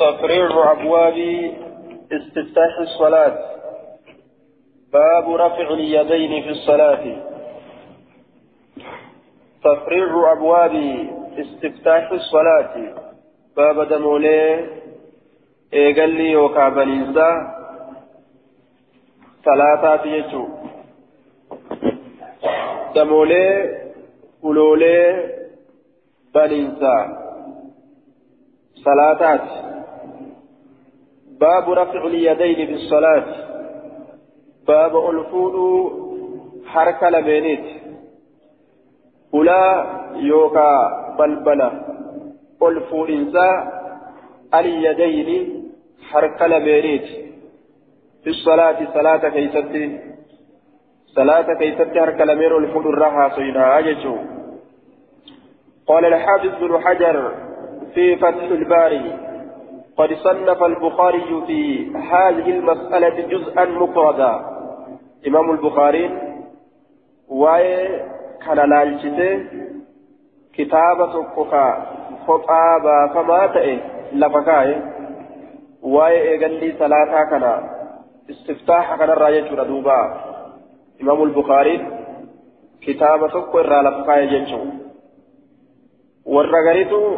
تفريع أبواب استفتاح الصلاة. باب رفع اليدين في الصلاة. تفريع أبواب استفتاح الصلاة. باب دمولي إيقلي وكعبنيزا ثلاثة يجو دمولي ولولي بنيزا صلاتات باب رفع اليدين في الصلاة باب الفول حركة لبينيت. أولى يوكا بلبلة الفول إنسا اليدين حركة لبينيت. في الصلاة صلاة كيستي. صلاة كيستي حركة لبين الفول الرها صينا أججو قال الحافظ بن حجر في فتح الباري. قد صنف البخاري في هذه المسألة جزءا مفردا. إمام البخاري واي كان لالجته كتابة كفا خطابة فما تئ لفكاي واي إيغلي ثلاثة كان استفتاح كان الراية دوبا. إمام البخاري كتابة كفا لفكاي جنشو. والرغريتو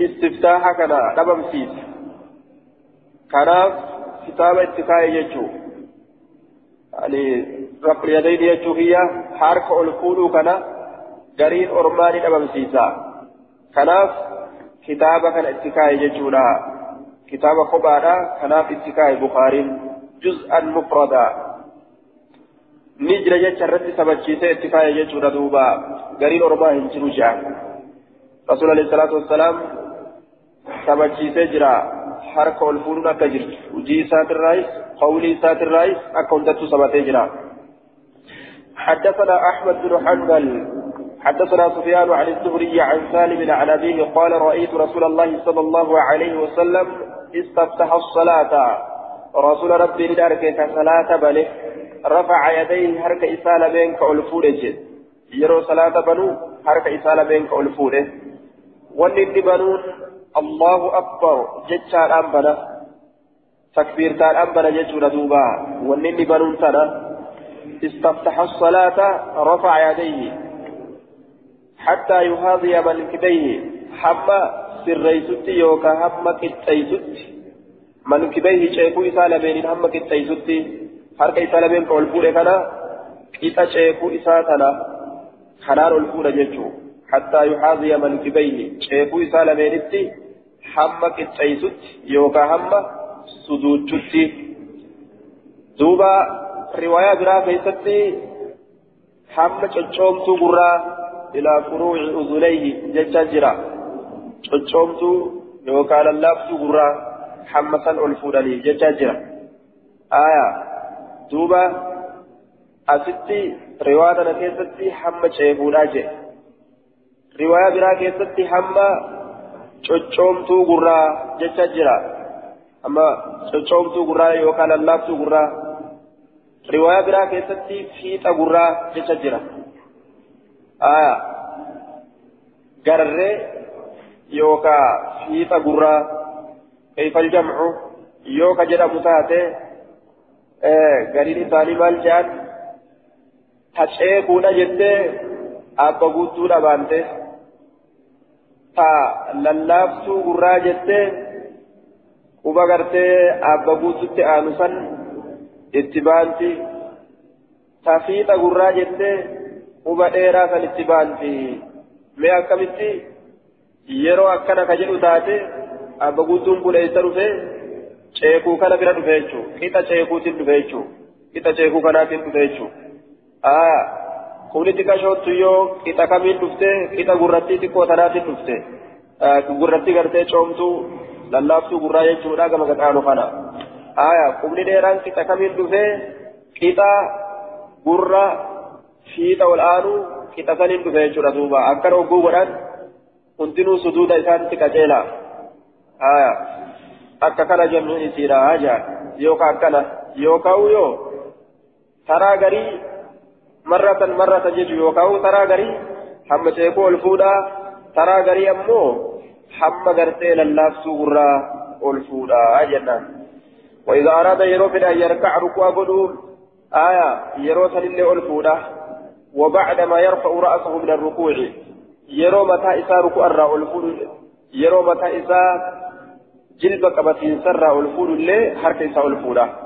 استفتاح كنا دبم سيس كناف كتابة اتكاية يجو يعني رب اليدين يجو هي حرك الفولو كنا قرين أرماني دبم سيسا كناف كتابة كان اتكاية يجو لها كتابة خبارة كناف اتكاية بخاري جزءا مفردا نجر جتشرت سبتشيسة اتكاية يجو دوبا قرين أرمان هنجرو جان رسول الله صلى الله عليه وسلم sabachiisee jira. Harka ol fuudhuun akka jirtu hojii isaatirraayis qawlii isaatirraayis akka hundattuu sabatee jira. حدثنا أحمد بن حنبل حدثنا سفيان عن الزهري عن سالم عن أبيه قال رأيت رسول الله صلى الله عليه وسلم استفتح الصلاة. رسول ربي لدارك كصلاة بله رفع يديه حرك إسالة بينك ألفوده يرو صلاة بنو حرك إسالة بينك ألفوده والنبي بنون الله أكبر جتشان أنبنا تكبير تان أنبنا جتشون دوبا ونني بنون تنا استفتح الصلاة رفع يديه حتى يهاضي منكبيه حما سريست يوكا حما كتيست منكبيه شيكو إسالة بين حما كتيست harka isaa lameen ka ol fuudhe kana qixa ceekuu isaa tana kanaan ol fuudha jechuu. Hattaa yuxaaziya mankibayhi hamma qixxeessutti yookaan hamma suduuchutti duuba riwaayaa biraa keessatti hamma coccoomtuu gurraa ilaa furuuci uzulayhi jecha jira coccoomtuu yookaan lallaaftuu gurraa hamma san ol fuudhanii jecha jira aayaa duuba asitti riwaayaa tana keessatti hamma ceekuudhaa jedhe riwaayaa biraa keessatti hamma coccoomtuu gurraa jecha jira amma coccoomtuu gurraa yookaan lallaaftuu gurraa riwaayaa biraa keessatti fiixa gurraa jecha jira garree yookaan fiixa gurraa kayfal jamcu yoo ka jedhamu taate gariin isaanii maal jedhan taceekuudha jettee abba guutuudha baante. Lallaaftuu gurraa jettee quba gartee abba guututti aanu san itti baanti ta fiixa gurraa jettee quba dheeraa san itti baanti mee akkamitti yeroo akkana ka jedhu taate abba guutuun kun eessa dhufe ceekuu kana bira dhufe jechuu qixa ceekuutiin dhufe jechuu qixa ceekuu kanaatiin dhufe jechuu aa kuni xiqqashoottu yoo qixa kamiin dhufte qixa gurrattii xiqqoo tanaatiin dhufte gurratti gartee coomtuu lallaaftuu gurraa jechuudha gama gadaanu kana aya qubni dheeraan qixa kamiin dhufe qixa gurra fiixa ol aanu qixa saniin dhufe jechuudha duuba akkana hogguu godhan hundinuu suduuda isaanitti qaceela aya akka kana jennuun isiidha haja yookaan akkana yookaan yoo taraa garii marratan marratan jechuun yookaan taraa garii hamma ceekuu ol fuudhaa taraa garii ammoo hamma gartee lallaaftuu gurraa ألفودا جنان وإذا أراد يروفد أن يركع ركوع قدوم آية يروسل اللي ألفودا وبعد ما يرفع رأسه من الركوع يرو متى إسا ركوع الرا ألفود يرو متى إسا جلب قبتين سر ألفود اللي حرك إسا ألفودا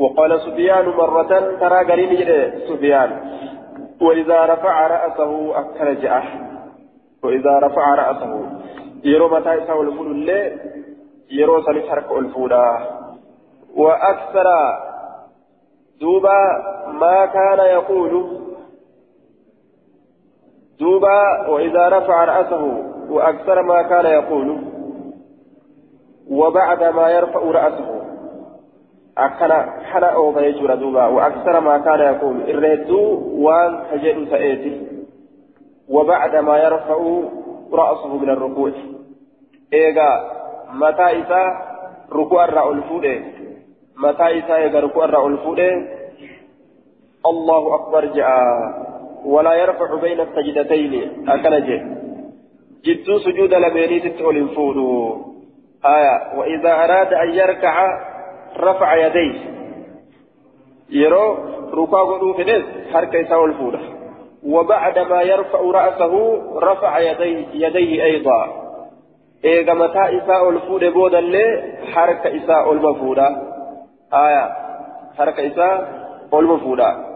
وقال سفيان مرة ترى قريب سفيان. وإذا رفع رأسه أكرجأه وإذا رفع رأسه. يرو متى إسا ألفود اللي يرو سلس حرك ألفودا وأكثر. دوبا ما كان يقول. دوبا وإذا رفع رأسه. وأكثر ما كان يقول. وبعد ما يرفع رأسه. أكنا حنا أو بيجور دوبا وأكثر ما كان يقول الردو وان تجد سأيتي وبعد ما يرفع رأسه من الركوع إيغا متى إذا ركوع الرأول فوده متى إذا إيغا ركوع الرأول فوده الله أكبر جاء ولا يرفع بين السجدتين أكنج جدو سجود لبيني تتول فودو آية وإذا أراد أن يركع رفع يديه. يرو ركوع قدو فدس حركة يساوي الفودة وبعد ما يرفع رأسه رفع يديه, يديه أيضا. إيغا متى إساء الفودة بودا اللي حركة إساء المفودة آية. حركة إساء المفودة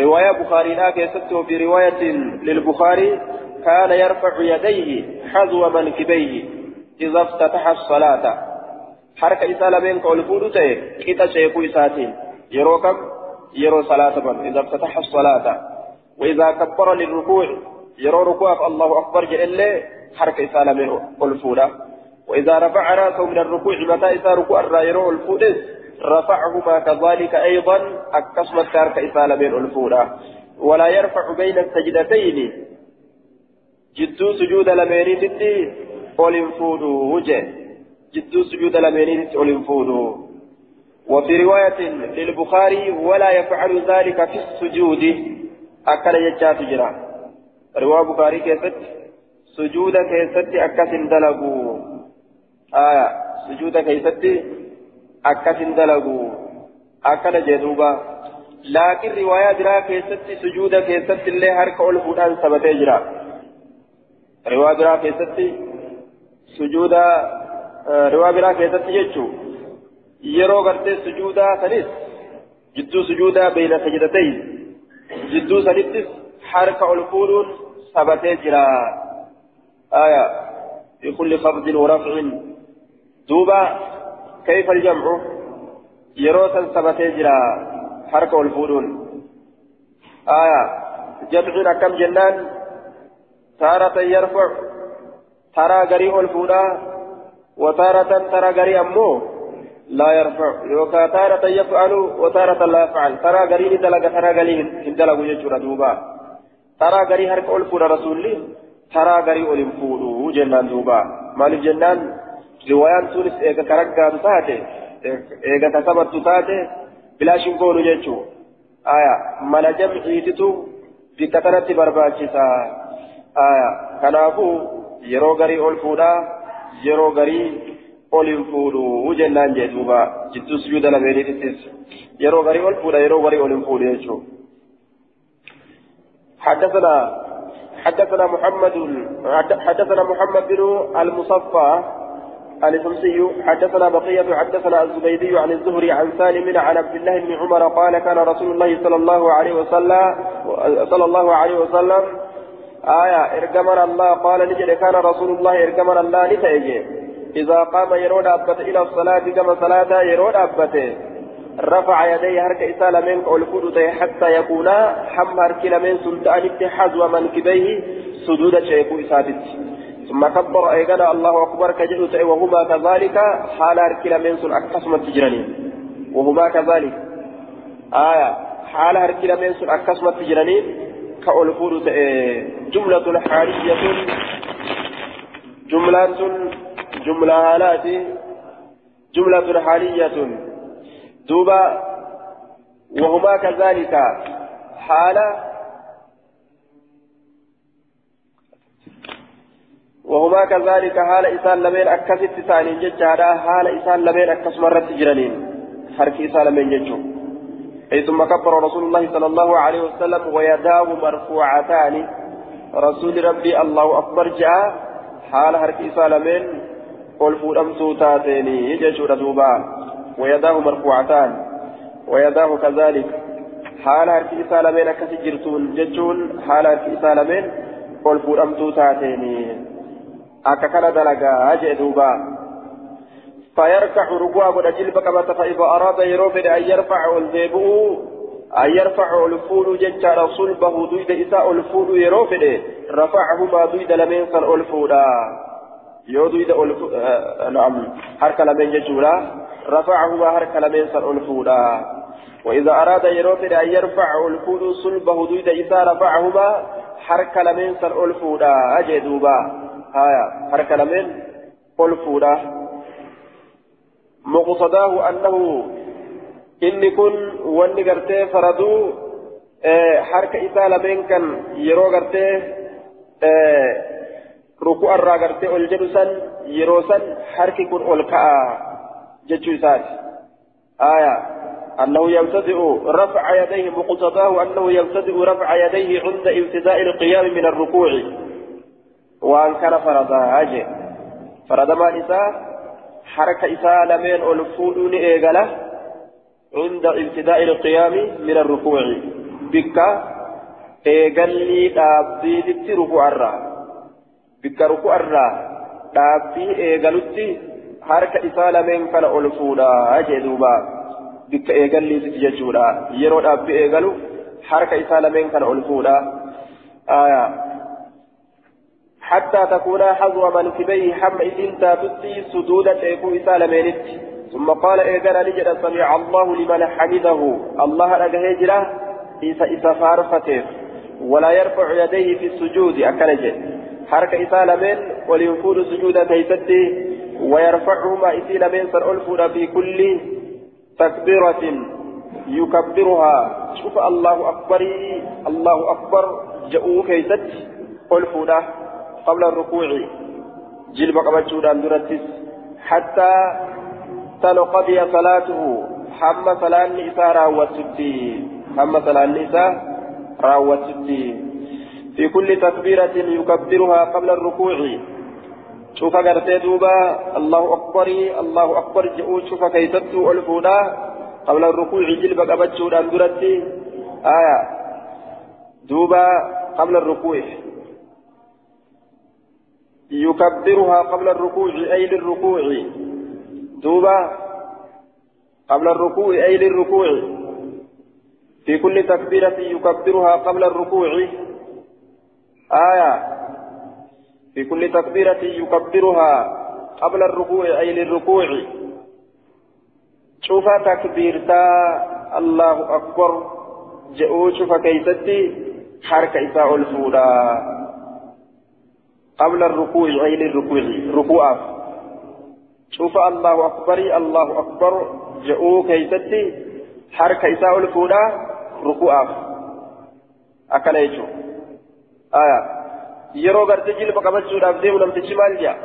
رواية بخاري لا كيست وفي رواية للبخاري كان يرفع يديه حذو منكبيه إذا افتتح الصلاة. حركة إسالة بين قول فودته كتا شيخو إساتين يروكم يرو صلاة بن إذا افتتح الصلاة وإذا كبر للركوع يرو ركوع الله أكبر جل حركة إسالة بين قول فودة وإذا رفع رأسه من الركوع متى إذا ركوع يرو الفودس رفعهما كذلك أيضا أكسمت كارك إسالة بين الفورة ولا يرفع بين السجدتين جدو سجود لمينين تتي أولين فودو وجه جدو سجود أولين فودو وفي رواية للبخاري ولا يفعل ذلك في السجود أكل يجات جرا رواية البخاري كيست سجود كيست أكسن دلقو آية سجود كيست dalagu akkana jedhuuba laakiin riwaayaa biraa keessatti sujuuda keessatti illee harka ol fuudhaan sabatee jira riwaa biraa keessatti sujuuda riwaa biraa keessatti jechuun yeroo gartee sujuudaa sanis jidduu sujuudaa beeyna sajdatay jidduu sanittis harka ol fuudhuun sabatee jira aya في كل خفض ورفع دوبا كيف الجمع يروسا ثبت جرا حركة والفودون آية جمعنا كم جنان تارة يرفع ترى قريء الفودا وتارة ترى قريء أمه لا يرفع يوكا تارة يفعل وتارة لا يفعل ترى قريء دلق ترى قريء هندلق يجر دوبا ترى قريء حركة الفودا رسول ترى قريء الفودو جنان دوبا مال الجنان riwaayaan sunis eega karaggaatu taate eega tasabattu taate bilaashin goonu jechuu aya mala jamciititu bikka tanatti barbaachisa aya kanaafuu yeroo garii ol fuudhaa yeroo garii ol hin fuudhu jennaan jee duuba. Jidduu sujuuda lameeniittis yeroo garii ol fuudha yeroo garii ol hin fuudhu jechuu حدثنا حدثنا محمد حدثنا محمد بن المصفى الشمسي حدثنا بقية حدثنا الزبيدي عن الزهري عن سالم عن عبد الله بن عمر قال كان رسول الله صلى الله عليه وسلم صلى الله عليه وسلم آية إرجمنا الله قال نجد كان رسول الله إرجمنا الله نتأجي. إذا قام يرود أبت إلى الصلاة كما صلاة يرود أبت. رفع يديه هرك إسال منك أولفود حتى يكون حم هرك من سلطان اتحاز ومنكبيه سجود شيخ إسابت. ثم كبر أيقنا الله أكبر كجلس وهما كذلك. حال أركلا من سن أكسم التجراني وهما كذلك. آية حال أركلا من سن أكسم التجراني كأولفور جملة حالية جملة جملة حالات جملة حالية. دوبا وهما كذلك حال وهما كذلك حال إسان لمن أكست ثاني ججارا حال إسان لمن أكس مرة جرانين حرك إسان لمن ججو. أي ثم كبر رسول الله صلى الله عليه وسلم ويداه مرفوعتان. رسول ربي الله أكبر جاء. حال حرك إسان لمن قل فودمتو تاتيني. دوبا ويداه مرفوعتان. ويداه كذلك. حال حرك إسان لمن أكس جرتون. ججون. حال قل فودمتو تاتيني. akka kana dalagaa jee duuba فيركع ركوع قد جلب كما فإذا أراد يروفد أن يرفع الذيبو أن يرفع الفول ججار صلبه دويد إساء الفول يروفد رفعهما دويد لمن صن الفولا يو دويد الفول آه نعم. حرك لمن ججولا رفعهما حرك لمن صن الفولا وإذا أراد يروفد أن يرفع الفول صلبه دويد إساء رفعهما حرك لمن صن الفولا أجدوبا. هايا حركة لمن قل فودا مقصداه أنه إني كن واني قرتي فردو آه حركة إسا لمن كان يرو قرتي آه ركوع الرا قرتي الجلسا يروسا حركة كن ألقاء جتشو إسات آية أنه يبتدئ رفع يديه مقتضاه أنه يبتدئ رفع يديه عند ابتداء القيام من الركوع. waan kana faradaa jee faradamaan isaa harka lameen ol fuudhuu ni eegala عند ابتداء القيام من الركوع بك dhaabbiitti rukuu arraa bikka rukuu arraa dhaabbii eegalutti harka isaa lameen kana ol fuudhaa jee duuba bikka eegalliisitti jechuudha yeroo dhaabbii eegalu harka isaa lameen kana ol fuudhaa حتى تكون حظو منكبيه حم إذن تاتتي سدودا إيكو إسالمينت ثم قال إيقنا نجد سمع الله لمن حمده. الله أجهجره إسا إسا فارفته. ولا يرفع يديه في السجود أكنجه حركة إسالمين ولينفود سجود تيسته ويرفعهما إسالمين سنألفون في كل تكبيرة يكبرها. شوف الله أكبر الله أكبر جاءوا كيست ألفونه قبل الركوع جلب قبتشودان درتس حتى تنقضي صلاته حم صلاة النساء راوتتي حم صلاة النساء راوتتي في كل تكبيرة يكبرها قبل الركوع شوف قرتي دوبا الله أكبر الله أكبر جئوا شوف كيستو الفودا قبل الركوع جلب قبتشودان درتي آية دوبا قبل الركوع يكبرها قبل الركوع أي للركوع. دوبا قبل الركوع أي للركوع. في كل تكبيرة يكبرها قبل الركوع. آية. في كل تكبيرة يكبرها قبل الركوع أي للركوع. شوف تكبيرتا. الله أكبر. جئوا شوف كيستي حركة إساء الفولا قبل الركوع أي للركوع ركوع شوف الله أكبر الله أكبر جاءوا كيستي حركة إساء الفولا ركوع أكل يجو آية yeroo gartee jilba qabachuudhaaf deemu namtichi maal jaa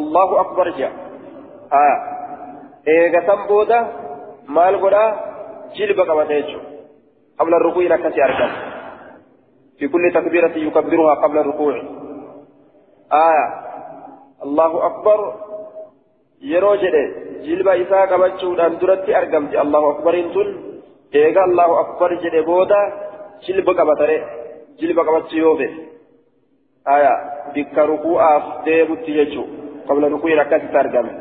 allahu akbar jaa aya eegatan booda maal godhaa jilba qabata jechuudha qabla rukuu'in akkasii argama fi kulli takbiirati yukabbiruhaa qabla rukuu'i آية الله أكبر jedhe jilba isaa qabachuudhaan duratti argamti allahu akbariin tun eega allahu akbar jedhe booda jilba qabatare jilba qabachuu yoo fedhe aya bikka ruku'aaf deebutti jechuu qabla ruku'iin akkasitti argame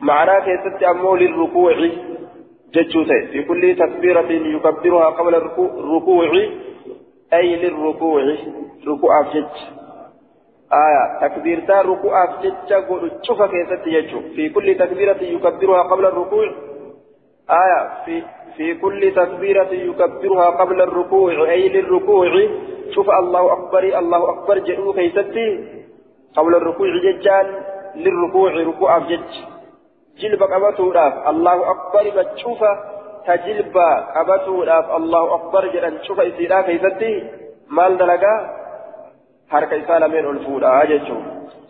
معناه كيست أمو للركوع ججوته في كل تكبيرة يكبرها قبل الركوع أي للركوع ركوع جج آية تكبيرتا ركوع جتشا قول تشوف كيست يجو. في كل تكبيرة يكبرها قبل الركوع. آية في في كل تكبيرة يكبرها قبل الركوع أي للركوع. شوف الله أكبر الله أكبر جئوا كيستي. قبل الركوع ججان للركوع ركوع جج جلب قبته الله أكبر بتشوف تجلب قبته الله أكبر جلن شوف إسيرا كيستي. مال دلقا؟ حرك إسالة من الفولا أجتشو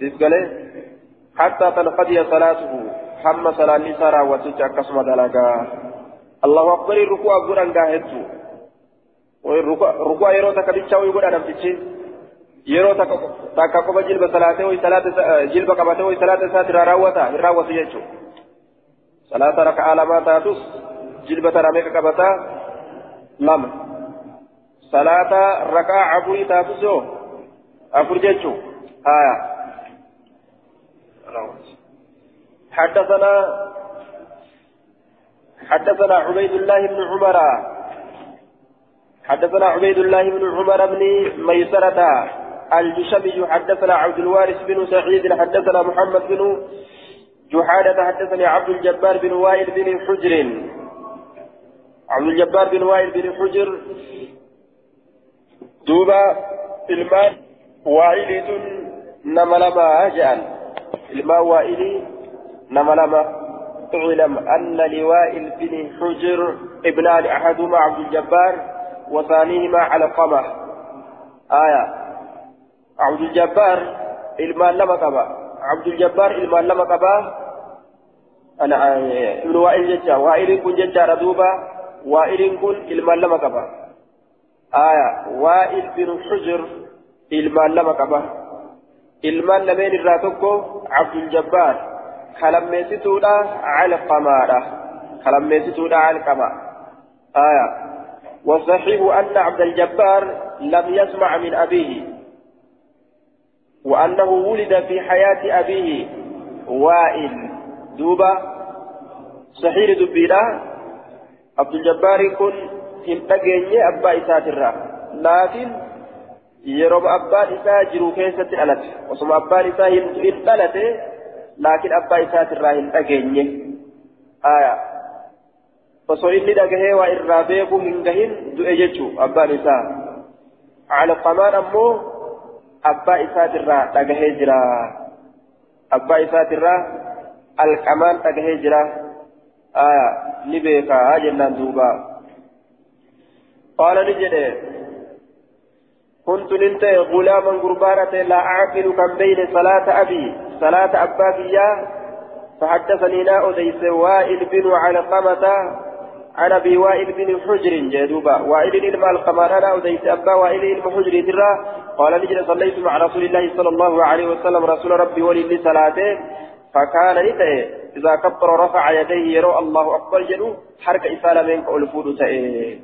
تسقله حتى تنقضي صلاته حمى صلاة نسارا وتجا قسم دلقا الله أكبر الركوع قران قاهدتو ركوع يرو تكبتشا ويقول أنا بتشي يرو تكا قبا جلب صلاته وصلاة جلب قبته وصلاة ساتر راوتا راوتا يجتشو صلاة ركعة لما تاتوس جلب تراميك قبتا لما صلاة ركعة عبوري تاتوسو أفر جتشو آية حدثنا حدثنا عبيد الله بن عمر حدثنا عبيد الله بن عمر بن ميسرة الجشمي حدثنا عبد الوارث بن سعيد حدثنا محمد بن جحادة حدثني عبد الجبار بن وائل بن حجر عبد الجبار بن وائل بن حجر دوبا المال وائلة نملما جعل الماء وائلي نملما اعلم أن لوائل بن حجر ابنان أحدهما عبد الجبار وثانيهما علقمة آية. عبد الجبار المال لما قبا. عبد الجبار المال لما قبا. أنا ابن وائل جتا وائل كن جتا ردوبا. وائل كن المال لما قبا. آية. وائل بن حجر ilmaan lama qaba ilmaan lameen irraa tokko abduljabbaar kalammeessituudha calqamaadha kalammeessituudha calqama aya والصحيح أن عبد الجبار لم يسمع من أبيه وأنه ولد في حياة أبيه وائل دوبا صحيح دبيرا عبد الجبار كن هنتقيني أبا إساترا لكن abbaan isaa jiru keessatti dhalate osuma abbaan isaa hin dhalate laakiin abbaa isaatirraa hin dhageenye osoo inni dhagahee waa irraa beekuu hin gahin du'e jechuu abbaan isaa calqamaan ammoo abbaa isaatirraa dhagahee jira abbaa isaatirraa alqamaan dhagahee jira ni beekaa jennaan duuba qaala ni jedhe كنت ننت غلاما قربانة لا أعقل كم بين صلاة أبي صلاة أباك إياه فحدثني لا أديس وائل بن علقمة عن أبي وائل بن حجر جدوبا وائل إلما القمان أنا أديس أبا وائل إلما حجر ترى. قال نجد صليت مع رسول الله صلى الله عليه وسلم رسول ربي ولي صلاته فكان نتأي إذا كبر رفع يديه يرى الله أكبر جنو حرك إسالة منك ألفود تأي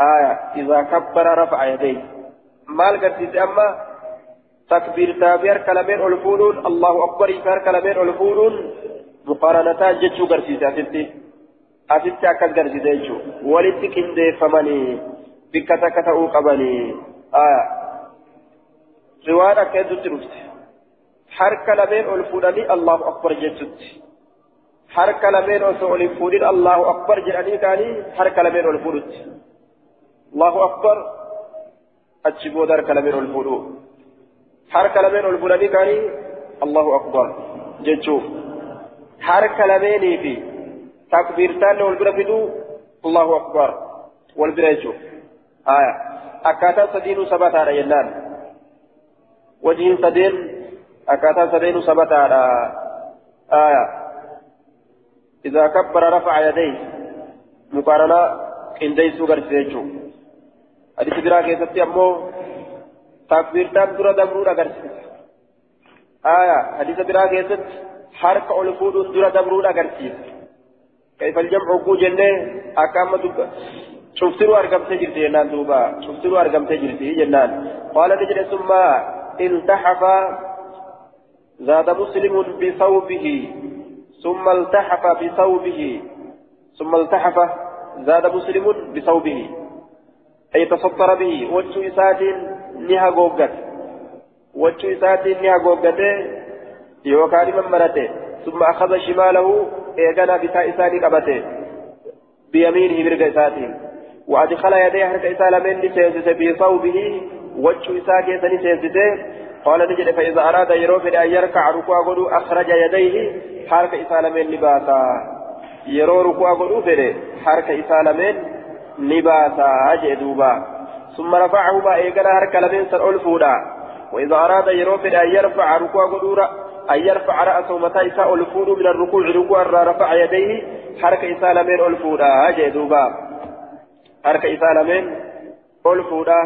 آية. إذا كبر رفع يديه. Allahu akbarii fi harka lameen ol fuudhuun muqaaranataa jechuu garsiise asitti asitti akkas garsiise jechuu walitti qindeeffamanii bikka takka ta'uu qabanii riwaan akka hedduutti dhufte harka lameen ol fuudhanii allahu akbar jechutti harka lameen osoo ol hin fuudhin allahu akbar jedhanii kaanii harka lameen ol fuudhutti allahu akbar lameen ol fuudhu harka lameen ol fuudhanii kaanii allahu akbar jechuu harka lameenii fi takbiirtaan wal bira fiduu allahu akbar wal bira jechuu haya akkaataan sadiinuu sabataadha jennaan wajiin sadeen akkaataan sadeenuu sabataadha haya إذا كبر رفع يديه مقارنة قنديسو غرسيجو حديث برا كيستي أمو تكبيرتان درا دبرون أغرسيس آية حديث برا كيست حرك أولفود درا دبرون أغرسيس كيف الجمع كو جنة أكام دب شفتروا أرقم تجرتي جنان دوبا شفتروا أرقم تجرتي جنان قال نجد ثم التحف زاد مسلم بثوبه ثم التحف بثوبه ثم التحف زاد مسلم بثوبه أي تسطر به وجه إسات نها غوغت وجه إسات نها غوغت يوكان من مرته. ثم أخذ شماله إيغانا بتاء إساني قبته. بيمينه برق إساته وأدخل يديه حركة إسالة من سيزته في صوبه. وجه إساك يسني سيزته قال نجد فإذا أراد يروف أن يركع ركوع قدو أخرج يديه حركة إسالة من لباسا. يرو ركوع قدو فده حركة إسالة من لباسا أجئ دوبا ثم رفعهما إيقنا هرك لمن سر ألفودا وإذا أراد يروفد أن يرفع ركوع قدورة أن يرفع رأسه متى إساء الفود من الركوع ركوع رفع يديه حركة إساء لمن الفودا أجدوبا حركة إساء لمن الفودا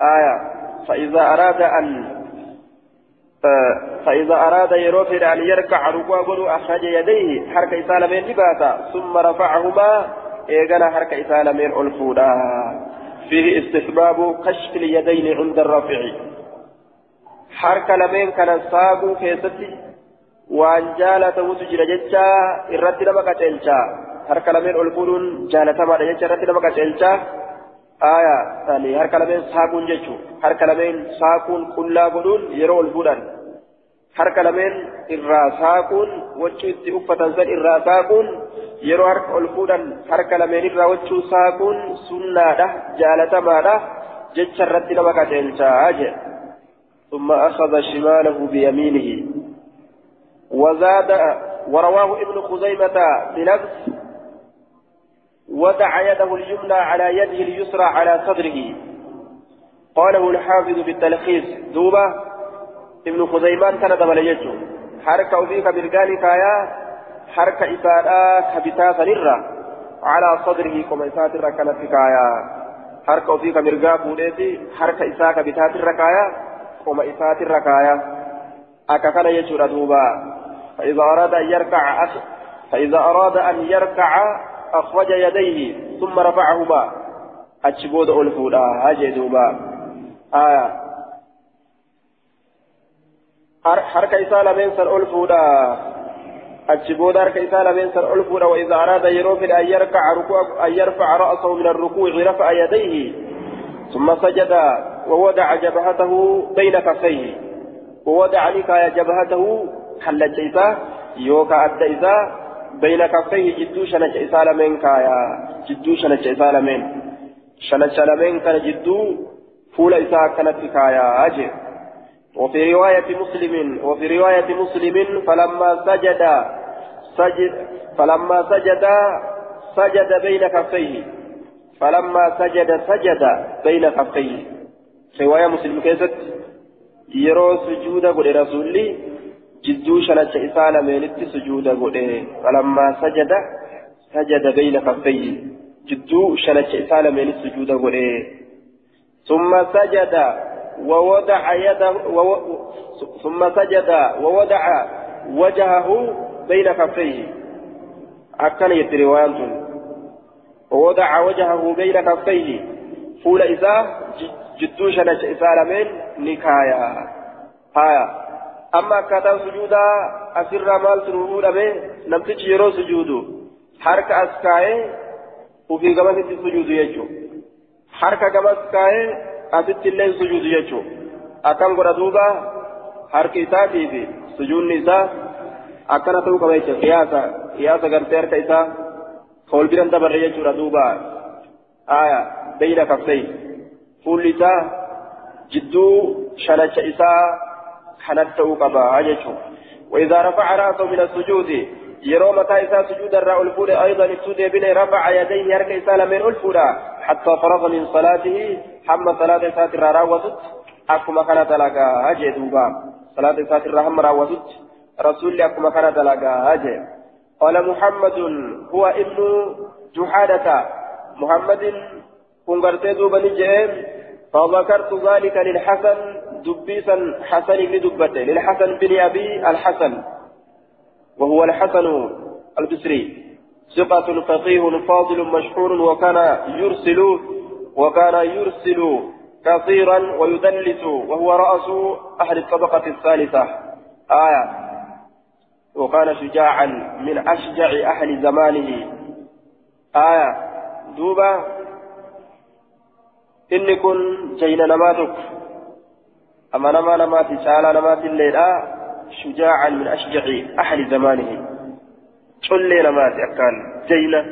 آية فإذا أراد أن فإذا أراد يروفد أن يركع ركوع قدو أخرج يديه حركة إساء لمن لباسا ثم رفعهما إيقنا حركة إساء لمن الفودا فيه استحباب كشف اليدين عند الرفع lameen kana saaquu keessatti waan jaalatamutu jira jecha irratti nama qaceelcha harka lameen ol fuudhuun jaalatamaadha jecha irratti nama qaceelcha aya ani harka lameen saaquun jechu harka lameen saaquun qullaa godhuun yeroo ol fuudhan uffatan san irraa saaquun yeroo harka ol fuudhan harka lameen irraa wachuu saaquun sunnaadha jaalatamaadha jecha irratti nama qaceelcha jedha ثم أخذ شماله بيمينه وزاد ورواه ابن خزيمة بنفس ودع يده اليمنى على يده اليسرى على صدره قاله الحافظ بالتلخيص دوبة ابن خزيمان كان دبل حركة أبيك برقانك يا حركة إساءة كبتاتا نرى على صدره كما إساءة كانت فكايا حركة أبيك مرقا بوديتي حركة إساءة كبتاتا ركايا قم إسات الركاية أككن يجور دوبا فإذا أراد أن يركع أخ... فإذا أراد أن يركع أخرج يديه ثم رفعهما أتشبود ألفودا هاجي دوبا آية حركة إسالة من سر ألفودا أتشبود حركة إسالة من سر ألفودا وإذا أراد يروفد أن يركع ركوع أن يرفع رأسه من الركوع رفع يديه ثم سجد ووضع جبهته بين كفيه ووضع نكاية جبهته حل جيسا يوكا أدى إذا بين كفيه جدو شنج إسا لمن كايا جدو شنج إسا لمن شنج لمن كان جدو فول إسا كانت كايا أجي وفي رواية مسلم وفي رواية مسلم فلما سجد سجد فلما سجد سجد بين كفيه. فلما سجد سجد بين كفيه. رواية مسلم كيست يرو سجود قد رسولي جدو شنچ إسالة ميلت سجود قد فلما سجد سجد بين كفيه جدو شنچ إسالة ميلت سجود قد ثم سجد ووضع يده وو... ثم سجد ووضع وجهه بين كفيه أكن يتريوان ووضع وجهه بين كفيه فول إذا lameen ni kaaya haya amma akkaataan sujuudaa asirraa maaltu nu fuudhame namtichi yeroo sujuudu harka as kaayee ufii gamasitti sujuudu jechuudha harka gamas kaayee asitti illee sujuudu jechuudha akkam godha duuba harki isaatii fi sujuudni isaa akkana ta'uu qaba jechuudha qiyaasa qiyaasa gartee harka isaa wal biran dabarre jechuudha duuba haya bayna kaffee. fuulli isaa jidduu shanacha isaa kanatti ta'uu qaba jechuudha وإذا رفع رأسه من السجود يرى متى إذا سجود الرأى الفود أيضا السود بن رفع يديه يركع إسالة من الفود حتى فرغ من صلاته حم صلاة ساتر راوتت أكما كانت لك أجي دوبا صلاة ساتر هم راوتت رسول أكما كانت لك أجي قال محمد هو ابن جحادة محمد كن قرتي دوبا نجيم فذكرت ذلك للحسن دبيسا حسن بن دبته للحسن بن أبي الحسن وهو الحسن البصري ثقة فقيه فاضل مشهور وكان يرسل وكان يرسل كثيرا ويدلس وهو رأس أهل الطبقة الثالثة آية وكان شجاعا من أشجع أهل زمانه آية دوبا kun jayna namaa tokko ama namaa namaati caalaa namaati illeedha shujaacan min ashjaci ahli zamaanihi collee namaati akkaan jayna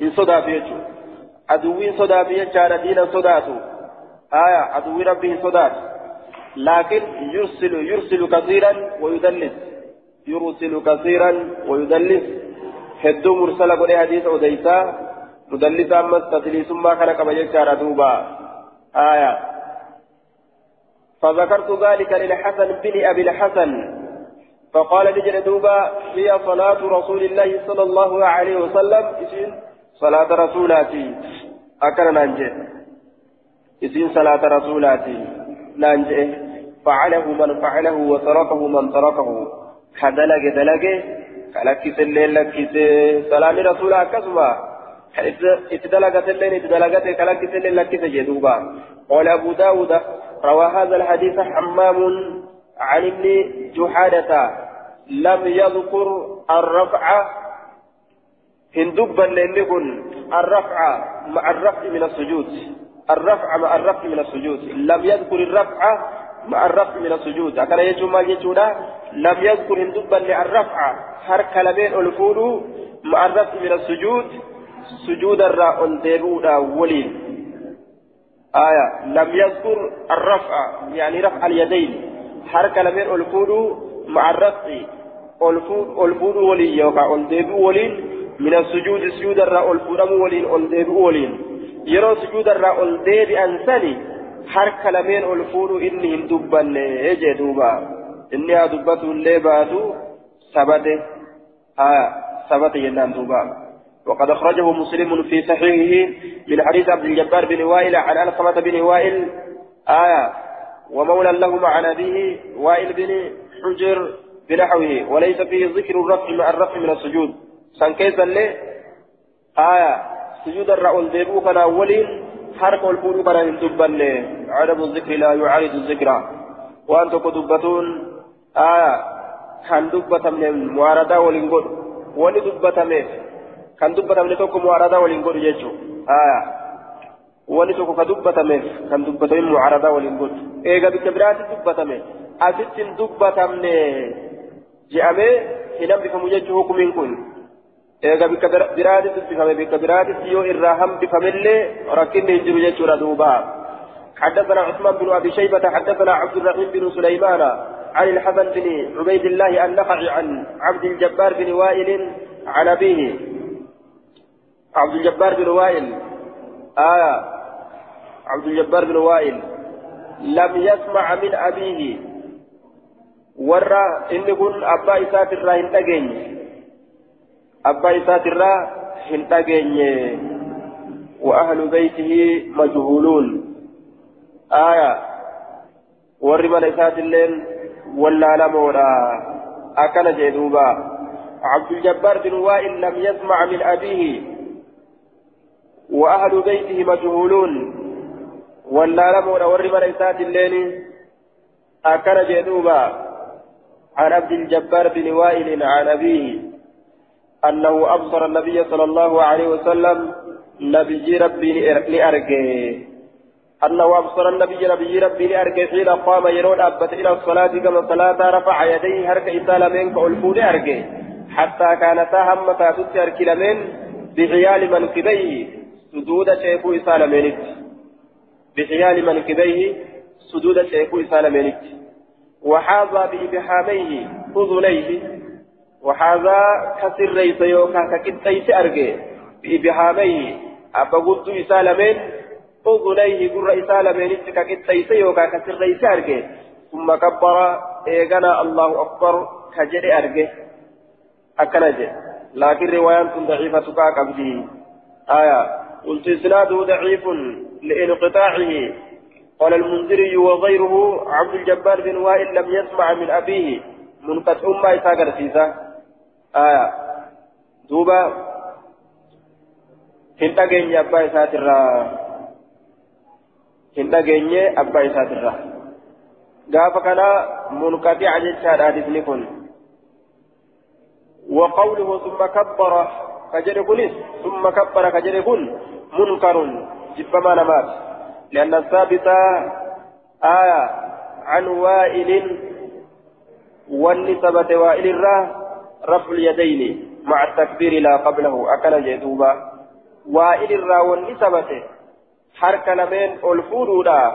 hin sodaatu jechuudha sodaatu jechaadha diinan sodaatu. Aya aduwwii rabbi hin sodaatu. لكن يرسل يرسل كثيرا ويدلس يرسل كثيرا ويدلس هدو مرسل قد حديث أديسا مدلسا مس تدليس ما كان كما يجار دوبا آية فذكرت ذلك للحسن بن أبي الحسن فقال نجد دوبا هي صلاة رسول الله صلى الله عليه وسلم صلاة رسولاتي أكن ننجي إسين صلاة رسولاتي ننجي فعله من فعله وتركه من تركه كدلج دلج كلكس الليل لكس سلام رسول أكسبا اتدلجت الليل اتدلجت كلكس الليل لكس جدوبا قال أبو داود روى هذا الحديث حمام عن ابن جحادة لم يذكر الرفع هندوبا لنكن الرفع مع الرفع من السجود الرفع مع الرفع من السجود لم يذكر الرفع مع الرفع من السجود أكن يجو ما يجونا لم يذكر هندوبا للرفع حرك لمن الفول مع الرفع من السجود سجود الراء الدبودا ولين آية لم يذكر الرفع يعني رفع اليدين حرك لمن الفول مع الرفع الفول ولين يوقع الدبو ولين من السجود سجود الراء الفول ولين الدبو ولين. يرى سجود الراء lameen ol fuudhu inni hin dubbanne jee duuba inni haa dubbatu illee baatu sabate haa sabate jennaan duuba وقد أخرجه مسلم في صحيحه من حديث عبد الجبار بن وائل عن ألقمة بن وائل. آية ومولى لهما عن أبيه وائل بن حجر بنحوه. وليس فيه ذكر الرفع مع الرفع من السجود. سنكيزا لي آية سجود الرأول ديبو كان أولين حرق الفول بنا من دبن عدم الذكر لا يعارض الذكر وأن دبتون آية كان دبة من معارضة ولنقول ولي دبة من كان دبة من توكو معارضة ولنقول يجو آية ولي توكو كدبة كان دبة من معارضة ولنقول إيجا بكبرات دبة من أسيت دبة من جامع هنا بكم يجو حكم كن eega bikka biraatitti uffifame bikka biraatitti yoo irraa hambifamillee rakkinni hin jiru jechuudha duuba. حدثنا عثمان بن ابي شيبه حدثنا عبد الرحيم بن سليمان عن الحسن بن عبيد الله النخعي عن عبد الجبار بن وائل عن ابيه عبد الجبار بن وائل آية عبد الجبار بن وائل لم يسمع من أبيه ورى إن كن أبا إسات الراهن أبا إسات الله هنتاجين وأهل بيته مجهولون آية ورمان إسات اللين ولا لمورا أكل جدوبا عبد الجبار بن وائل لم يسمع من أبيه وأهل بيته مجهولون ولا لمورا ورمان إسات اللين أكل جدوبا عن عبد الجبار بن وائل عن أبيه أنه أبصر النبي صلى الله عليه وسلم نبي ربي لأرجه. أنه أبصر النبي نبي ربي لأرجه حين قام يرون أبت إلى الصلاة كما صلاة رفع يديه هرك إسالمين كألفون أرجه حتى كانتا همتا تترك لمن بحيال منكبيه. سدود شيخ إسالمين بحيال منكبيه. سدود شيخ إسالمين وحاذى بإبحاميه أذنيه وهذا كسر ليس يوكا ككتيس أرجع بإبهاميه أبا قلت إسالمين أذنيه قر إسالمين ككتيس يوكا كسر ليس أرجع ثم كبر إيغنا الله أكبر كجري أرجع أكنج لكن رواية ضعيفة كقبله آية. قلت إسناده ضعيف لإنقطاعه. قال المنذري وغيره عبد الجبار بن وائل لم يسمع من أبيه. منقطع ما يساقر فيها آية دوبا hin dhageenye abbaa isaatirraa hin dhageenye abbaa isaatirraa gaafa kana munqaxica jechaadha hadisni kun وقوله ثم كبر كجر كنس ثم كبر كجر كن منكر جبما نمات لأن الثابت آية عن وائل والنسبة وائل الراه رفع اليدين مع التكبير لا قبله أكل جدوبا. وائل الراون ثبته حركة لمن الفرودا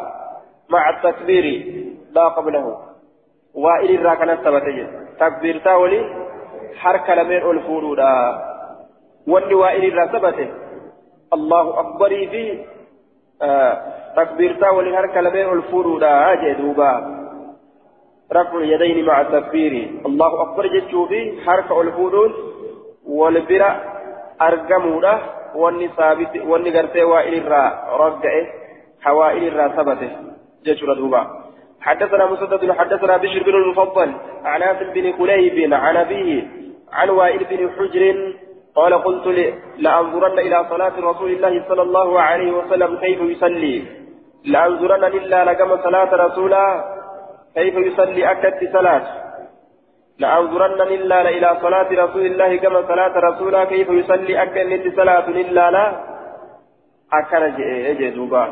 مع التكبير لا قبله. وائل الراكن ثبته تكبير تاولي حركة لمن الفرودا واللي وائل الرا ثبته الله أكبر في آه تكبيرتا ولهرك لمن الفرودا جدوبا. رفع اليدين مع التكبير. الله أكبر جتشوبي حركة الفرود والبرا أرقمودا وأني ثابت وأني وائل الراء رقعه حوائل الراء ثبته. جتشورا دوبا. حدثنا مسدد حدثنا بشر بن المفضل عن عاصم بن كليب عن أبيه عن وائل بن حجر قال قلت لأنظرن إلى صلاة رسول الله صلى الله عليه وسلم كيف يصلي. لأنظرن إلا لكم صلاة رسوله كيف يصلي أكت صلاة؟ لأنظرن إلا إلى صلاة رسول الله كما صلاة رسوله كيف يصلي أكت صلاة إلا لا؟ أكن جدوبا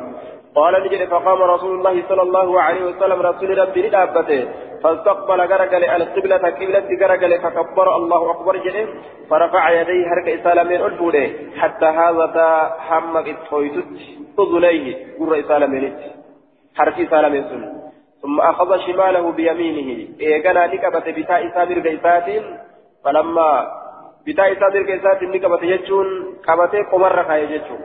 قال نجد فقام رسول الله صلى الله عليه وسلم. رسول ربي لدابته فاستقبل غرقل القبلة قبلة غرقل فكبر. الله أكبر جده فرفع يديه هرك إسالمين ألفوله حتى هذا حمق الطويتت أذنيه قر إسالمين حركي إسالمين سنة. ثم أخذ شماله بيمينه. إيقنا نكبت بتاء سابر قيسات فلما بتاء سابر قيسات نكبت يجون كبت قمر يجون.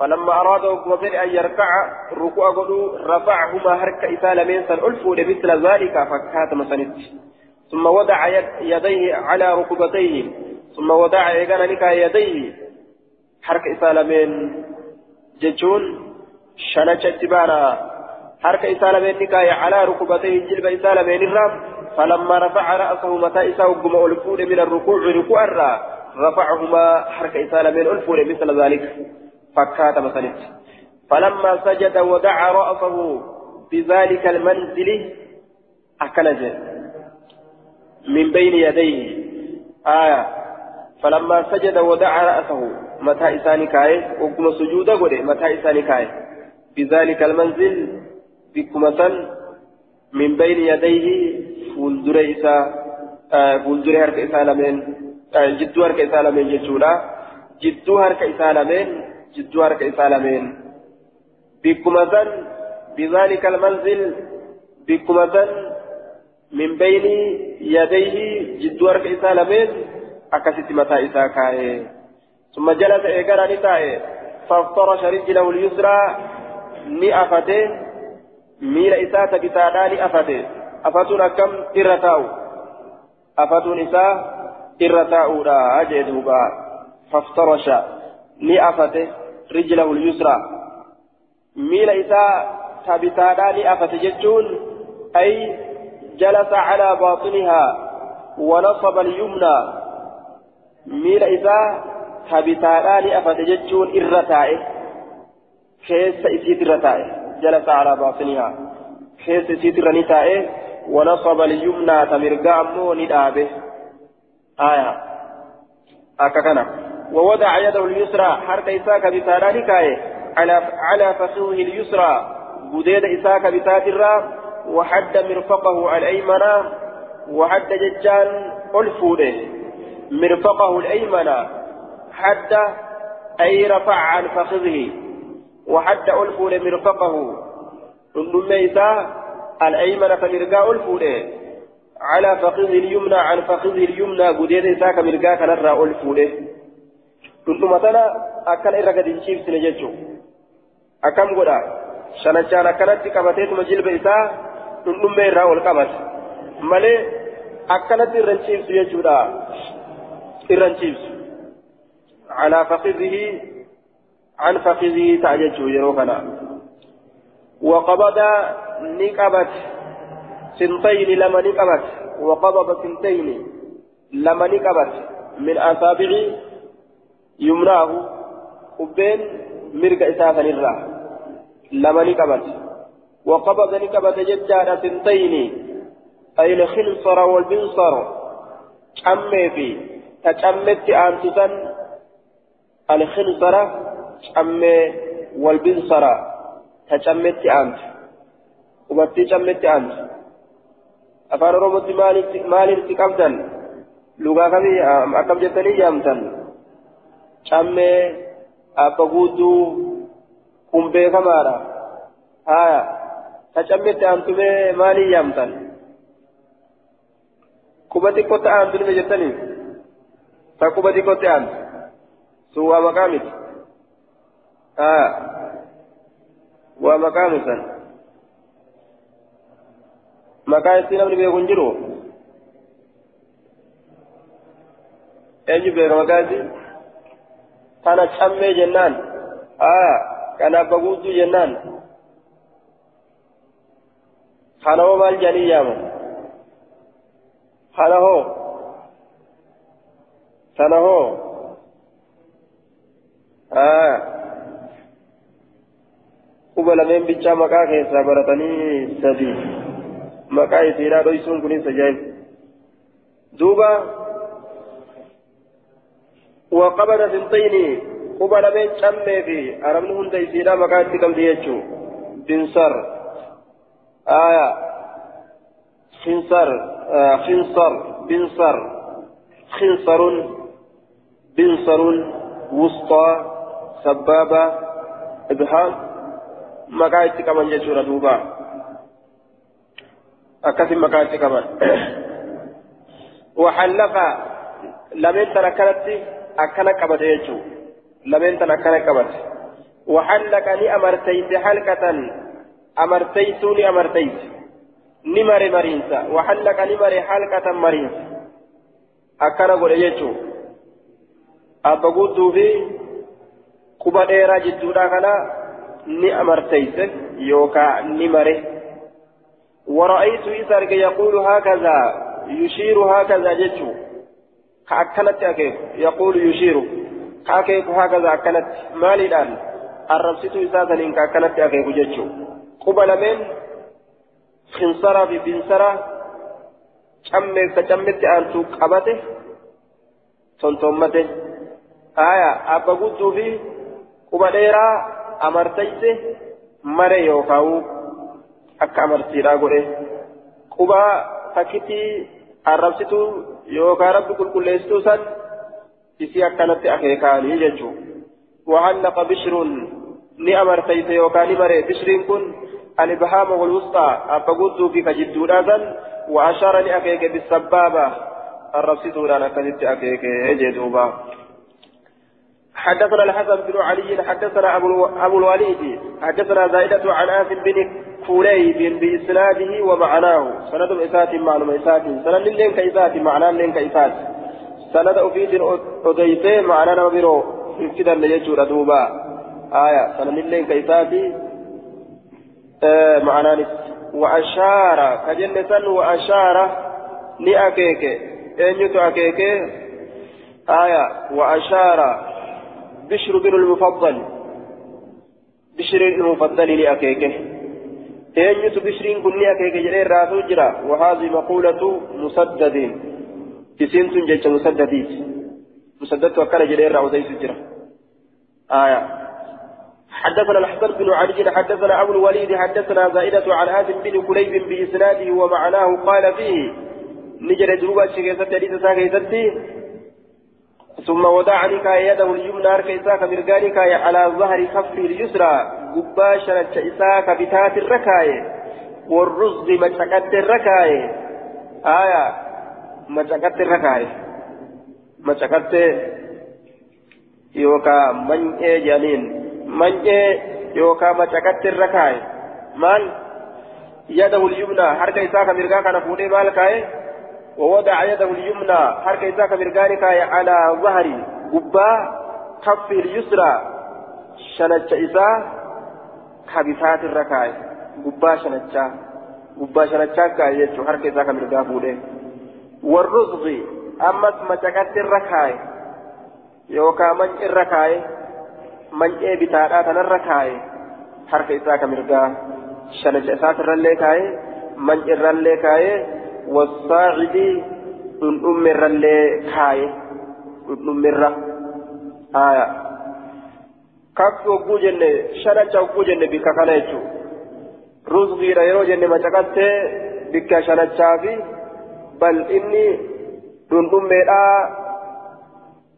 فلما أراد وكمفر أن يركع الركوع قلوا رفعهما هرك إسال من سنألفوا لمثل ذلك فكات مسند ثم وضع يديه على ركبتيه. ثم وضع إيقنا نكا يديه حرك إسال من ججون. شنشة تبانا حركة إسالة نكاية على ركبتيه جلب إسالة من الرام فلما رفع رأسه متى إساء قم ألفون من الركوع ركوع الرا رفعهما حركة إسالة من ألفون مثل ذلك فكات مثلا فلما سجد ودعا رأسه بذلك المنزل أكنجه من بين يديه آية فلما سجد ودعا رأسه متى إساني كاي وقم سجود قد متى إساني كاي بذلك المنزل بكما من بين يديه فولدر إسا فولدر هرك إسا لمن جدو هرك إسا لمن جدولا جدو هرك إسا لمن جدو هرك إسا لمن بكما بذلك المنزل بكما من بين يديه جدو هرك إسا لمن أكست متى إسا ثم جلس إيقانا نتاي فافترش رجله اليسرى نئفته isaa tabitaadhaani afate afatuun akkam irra taa'u afatuun isaa irra taa'uudha jee duuba faftarasha ni afate rijlahu lyusra miila isaa tabitaadhaani afate jechuun ay jalasa calaa baaxinihaa ونصب اليمنى ميل afate jechuun irra taa'e keessa isiit irra taa'e جلس على باطنها. خيس سيتر نتائه ونصب اليمنى تمرقا أمو ندابه آية. أككنا ووضع يده اليسرى حركة إساك بسارة نكاية على على فخذه اليسرى. بديد إساك بساترة وحد مرفقه الأيمن وحد ججان ألفوده. مرفقه الأيمن حد أي رفع عن فخذه. وحد ألفون مرفقه. ثم الأيمن فمرقا ألفون على فخذه اليمنى عن فخذه اليمنى قديد إساك مرقا كنرى ألفون ثم مثلا أكل إرقى دنشيف سنججو. أكم قدا؟ شنجان أكلت كبتيت مجلب إساء ثم إرى والقبت مالي أكلت إرنشيف سنججو إرنشيف. على فخذه عن فخذه تعججه يروكنا وقبض نقبت سنتين لما نقبت. وقبض سنتين لما نقبت من أصابع يمناه وبين مرق إسافا الراه لما نقبت. وقبض نقبت ججارة سنتين. أي الخنصر والبنصر؟ أمي في تجمت أنتسا الخنصرة cammee walbinsara ta cammetti aantu qubattii cammetti aantu afaan oromootti maalitti qabdan lugaa kamii akkam jettanii jaamtan cammee abba guutuu kun beekamaadha haya ta cammetti aantumee maalii yaamtan quba xiqqotti aantu nime jettanii ta quba xiqqotti aantu sun waa maqaa miti ومقام سن مقام سن ابن بيكون eenyu beeka maqaasi kana cammee jennaan aa kana abba guutuu jennaan kana hoo maal jedhanii yaama kana hoo sana hoo aa lameen bichaa maqaa keessaa baratanii sadii maqaa isiidhaa dhoysuun kunis ajaa'iba duuba وقبل سنتين قبل من شمي في أرمن هند يسيرا مكان كم ديتشو بنصر آية خنصر آه خنصر بنصر خنصر بنصر وسطى سبابة إبهام مكان كمان جيتشو دوبا أكثر مكان كمان وحلق لمن تركت akkana qabate jechuun lameen tan akkana qabate waxallaqa ni amarteyse halkatan amarteysuu ni amarteyse ni mare mariinsa waxallaqa ni mare halkatan mariinsa akkana godhe jechuun abba guutuu fi quba dheeraa jidduudha kana yookaan ni mare. ورأيت إسرق يقول هكذا يشير هكذا جتشو كأكنت أكيد يقول يشير كأكيد هكذا أكنت مالي الآن الربسيت إساسا إن كأكنت أكيد جتشو قبل من خنصرة في بنصرة كمل كجمت أنتو قبته تنتمته آية أبا قدو في قبل إيرا أمرتيسه مري يوكاو akka amartiidhaa godhe quba takkitti arrabsitu yookaan rabbi qulqulleessituu san isii akkanatti akeekaanii bishruun ni amartayse yookaan ni bare bishriin kun alibhaama walwusxaa abba gudduu fi kajidduudhaa san وأشار لأكيك بالسبابة الربسيتون أنا كنت أكيك جدوبا حدثنا الحسن بن علي حدثنا أبو, الوليد حدثنا زائدة عن آسف بن كوليب بإسناده ومعناه. سند إسات معلوم إسات سند لين كإسات معناه لين كإسات سند أفيد أديته معناه نبرو كده اللي يجور دوبا. آية سند لين كإسات آه معناه وأشار كجنة وأشار لأكيك أن يتأكيك آية وأشار بشر بن المفضل. بشر المفضل لأكيكه. eenyutu bishriin kunni akeeke jedhee irraa jira وهذه مقولة مسدد. tun jecha musaddadiiti musaddadtu akkana jedhee irraa odeysu jira آية. حدثنا الحسن بن علي حدثنا أبو الوليد حدثنا زائدة عن آدم بن كليب بإسناده ومعناه قال فيه. نجر دروبا شكيسة حديث ساكيستي. ثم وضع نكاية يده اليمنى كيساك مرقانك على ظهر كفه اليسرى. قباشرة إساك بتات الركاية. والرزق مشكت الركاية. آية. مشكت الركاية. مشكت يوكا من إيه جانين من إيه يوكا مشكت الركاية. مال يده اليمنى. حركة إساك مرقاك نفوني مالكاية ووضع يده اليمنى حركة إساك مرقانك على ظهر قبا كف اليسرى شنج إسا كبسات الركاية قبا شنجا قبا شنجا كاية حركة إساك مرقا فوله والرزق أمس مشكت الركاية يوكا من الركاية من إيه بتاعات الركاية حركة إساك مرقا شنج إساك الرليكاية من الرليكاية والصاعد أم الرلي كاي أم الر. آية. كف شنة وقو جنة بك كنيتو رزقي ريرو جنة ما تكت بك شنة شافي. بل إني دندم ميرا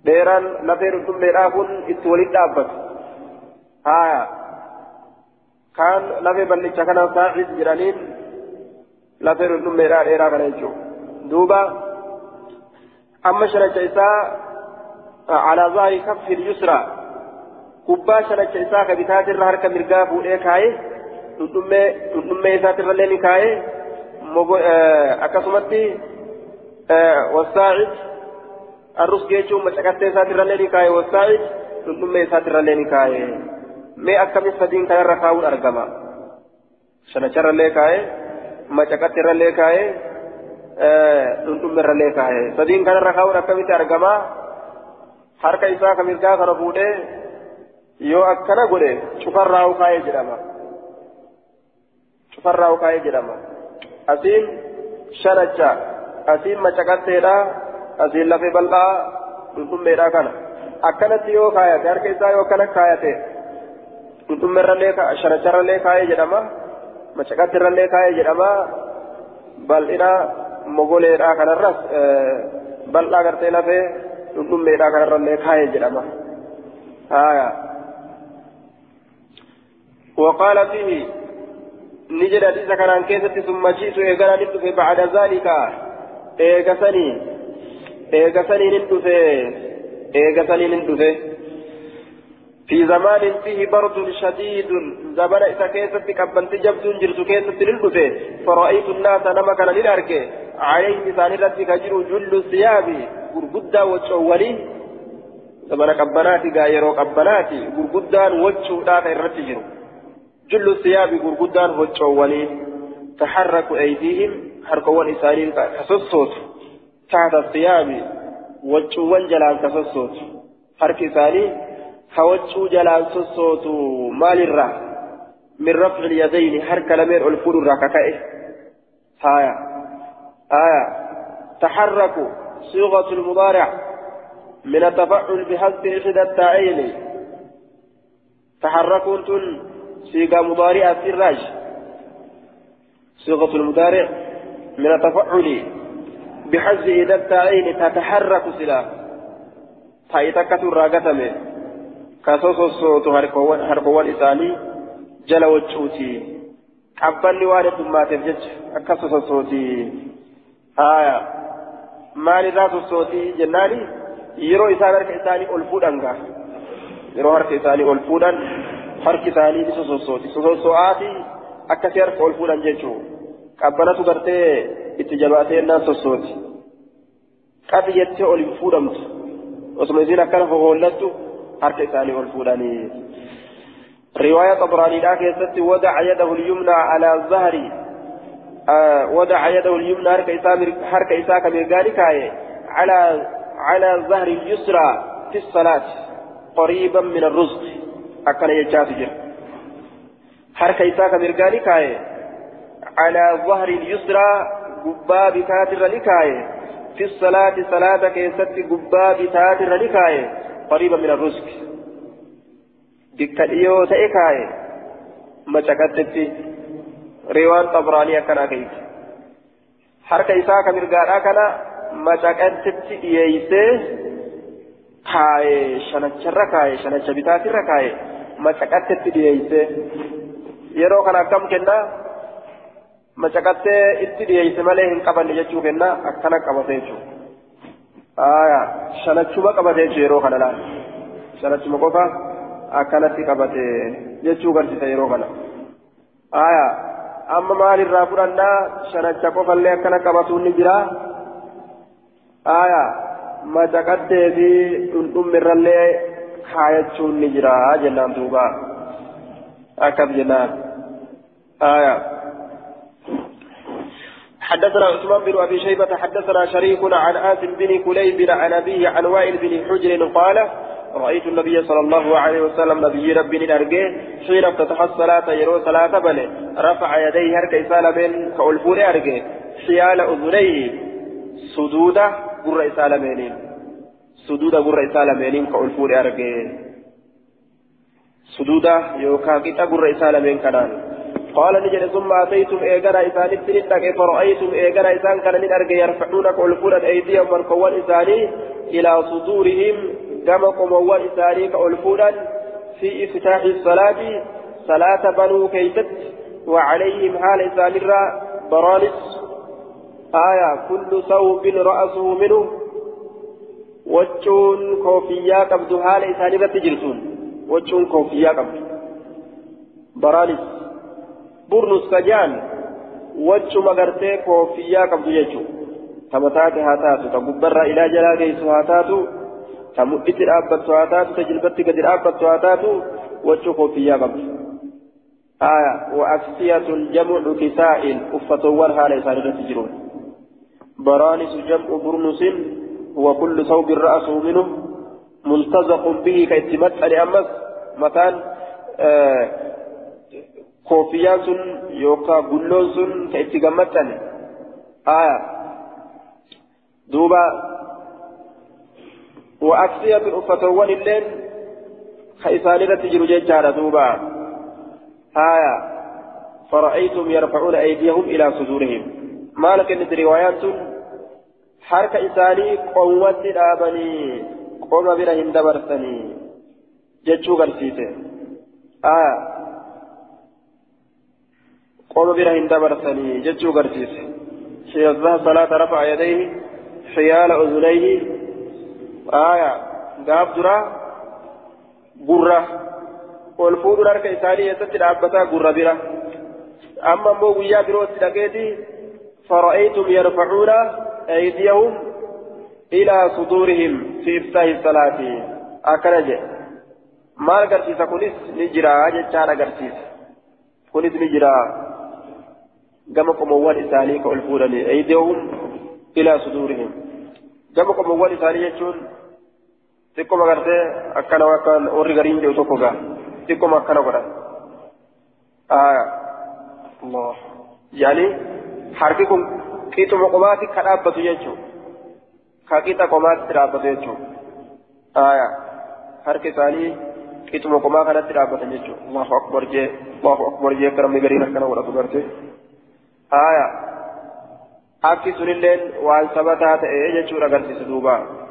ديران لفير دندم ميرا كن إتولي دابت. آية. كان لفي بل كان صاعد جرانين. Lafee dhummeedhaa dheeraa kana jechuudha duuba amma shanacha isaa calaa zahiri kaffi yusra gubbaa shanacha isaa ka bitaatirra harka mirgaa fuudhee kaayee dhundhummee isaatirrallee ni kaa'ee akkasumatti wasaa'id arrus jechuun macaqattee isaatirrallee ni kaa'ee wasaa'id dhundhummee isaatirrallee ni kaa'ee mee akkamis sadiin kanarra kaa'uun argama shanacharrallee kaa'ee macaqattirrallee kaa'ee dhundhummirrallee kaa'ee sadiin kanarra kaa'uun akkamitti argama harka isaa ka mirgaa kana fuudhee yoo akkana godhe cufarraa kaa'ee jedhama cufarraa kaa'ee jedhama asiin shanacha asiin macaqatteedha asiin lafee bal'aa dhundhummeedha kana akkanatti yoo kaayate harka isaa yoo akkana kaayate dhundhummeerrallee shanacharrallee kaa'ee jedhama macaqattirrallee kaa'ee jedhama bal'ina mogoleedha kanarras bal'aa gartee lafee dhundhummeedha kanarrallee kaa'ee jedhama haya وقال فيه نجد حديث كان عن كيسة ثم جئت إيقنا ندفع بعد ذلك إيقسني إيقسني ندفع إيقسني ندفع في زمان فيه برد شديد زمان إذا كيسة كبنت جبت جرت كيسة ندفع فرأيت الناس نما كان للأرك. عليه مثال ربك جر جل الثياب غرغدا وشولي زمان كبناتي غايرو كبناتي غرغدا وشودا الرتجر جل الثياب غرغدان وجوالين تحرك أيديهم حركوا إسانين كسوسوت تحت الثياب وجوان جلال كسوسوت حرك إساني جلال سوسوت مال الرا من رفع اليدين حرك لمن الفور الرككائه هايا آية تحركوا صيغة المضارع من التفعل بحسب إحدى التاعين تحركوا صيغة مضارعة في الراج صيغة المضارع من التفعل بحز إذا التعين تتحرك سلا تايتكة الراقتم كاسوس الصوت هرقوان إساني جل وجوتي أبني وارد ما تفجج أكاسوس الصوت آية isaan harka isaanii ol fuudhan gaa yeroo harka isaanii ol fuudhan harki isaanii ni sosossooti sososso'aati akkasii harka ol fuudhan jechuu qabbanatu gartee itti jabaatee ennaan sossooti jettee ol hin fuudhamtu osuma isiin akkana hohollattu isaanii ol fuudhanii رواية طبراني لا كيست وضع يده اليمنى على الظهر آه وضع يده اليمنى حركة إساك ميغاني على على ظهر اليسرى في الصلاة قريبا من الرزق akkana jechaatu jira harka isaa ka mirgaa ni kaaye calaa zahri lyusraa gubbaa bitaatirra ni kaaye fi salaati qariiba min arruski dikka dhiyoo ta'e kaaye macaqattetti riwaan xabraanii akkana keeyse harka isaa ka mirgaadhaa kana macaqattetti dhiyeeysee kaaye shanacharra kaaye shanacha bitaatirra kaaye macaqattetti dhiyeeyse yeroo kana akkam kenna macaqattee itti dhiyeeyse malee hin qabanne jechuu kenna akkana qabate jechuudha aya shanachuma qabate jechuu yeroo kana laal shanachuma qofa akkanatti qabate jechuu garsiisa yeroo kana aya amma maalirraa fudhannaa shanacha qofallee akkana qabatuun ni jira aya macaqattee fi dhundhummirrallee kaayachuun ni jira jennaan duuba akkas jennaan aya حدثنا عثمان بن أبي شيبة حدثنا شريك عن آسم بن كليب عن أبيه عن وائل بن حجر قال رأيت النبي صلى الله عليه وسلم نبي ربي نرجع حين افتتح الصلاة يرو صلاة بل رفع يديه هرك إسالة من كألفور أرجع حيال أذنيه سدودة قر إسالة سدودة قر إسالة منين كألفور أرجع سدودة يوكا كتا قر إسالة من قال نجد ثم أتيتم إيغانا إسان التنتك فرأيتم إيغانا إسان كان نرجع يرفعون كألفور أيديهم والكوان إساني إلى صدورهم كما قموا إساني كألفونا في افتتاح الصلاة. صلاة بنو كيست وعليهم حال إسان برانس. آية كل ثوب رأسه منه. وجون كوفيا قبض حال إسان بتجرسون وجون كوفيا قبض. برانس. Burnus kajaan wachuma gartee koofiyyaa qabdu jechuudha tama taate haa taatu ta gubbarraa ilaa jalaa geessu haa taatu ta mudhitti dhaabbattu haa taatu ta jilbatti gadi dhaabbattu haa taatu wachuu koofiyyaa qabdu. آية وأكسية جمع كساء أفتوان حال إسان تجرون برانس جمع برنس هو كل ثوب رأسه منه ملتزق به كاتمت لأمس متان آه koofiyaan sun yookaan gulloon sun ka itti gammaddan aya duuba wa aksiyatun uffatawwan illeen ka isaanirratti jiru jechaadha duuba aya فرأيتم يرفعون أيديهم إلى صدورهم ما لك إن روايات حركة إنساني قوة الآبني قوم برهم دبرتني جتشو قرسيته آه قوم بها هندبرتني جتشو قرسيس شيخ صلاة رفع يديه حيال أذنيه آية قاب درا قرة. والفود رارك إساني يتت العبتا قرة برا أما مو ويا بروت لقيتي فرأيتم يرفعون أيديهم إلى صدورهم في إفتاح الصلاة. أكنج ما قرسيس كنس نجرا جتشان قرسيس كنس نجرا. Ilaa suduurihim gama qomowwan isaanii jechuun xiqqoma gartee akkana akkan warri gariin jedhu tokko gaa xiqqoma akkana godhan Allah yaani harki kun qixuma qomaatti ka dhaabbatu jechuun ka qixa qomaatti dhaabbatu jechuun harki isaanii qixuma qomaa kanatti dhaabbatan jechuun Allahu akbar jee Allahu akbar jee akka namni gariin akkana godhatu gartee. آية أكي سنلين وأن ثبتها تأيجا شورا قرسي سدوبا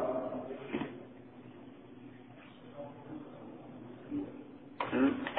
Mm-hmm.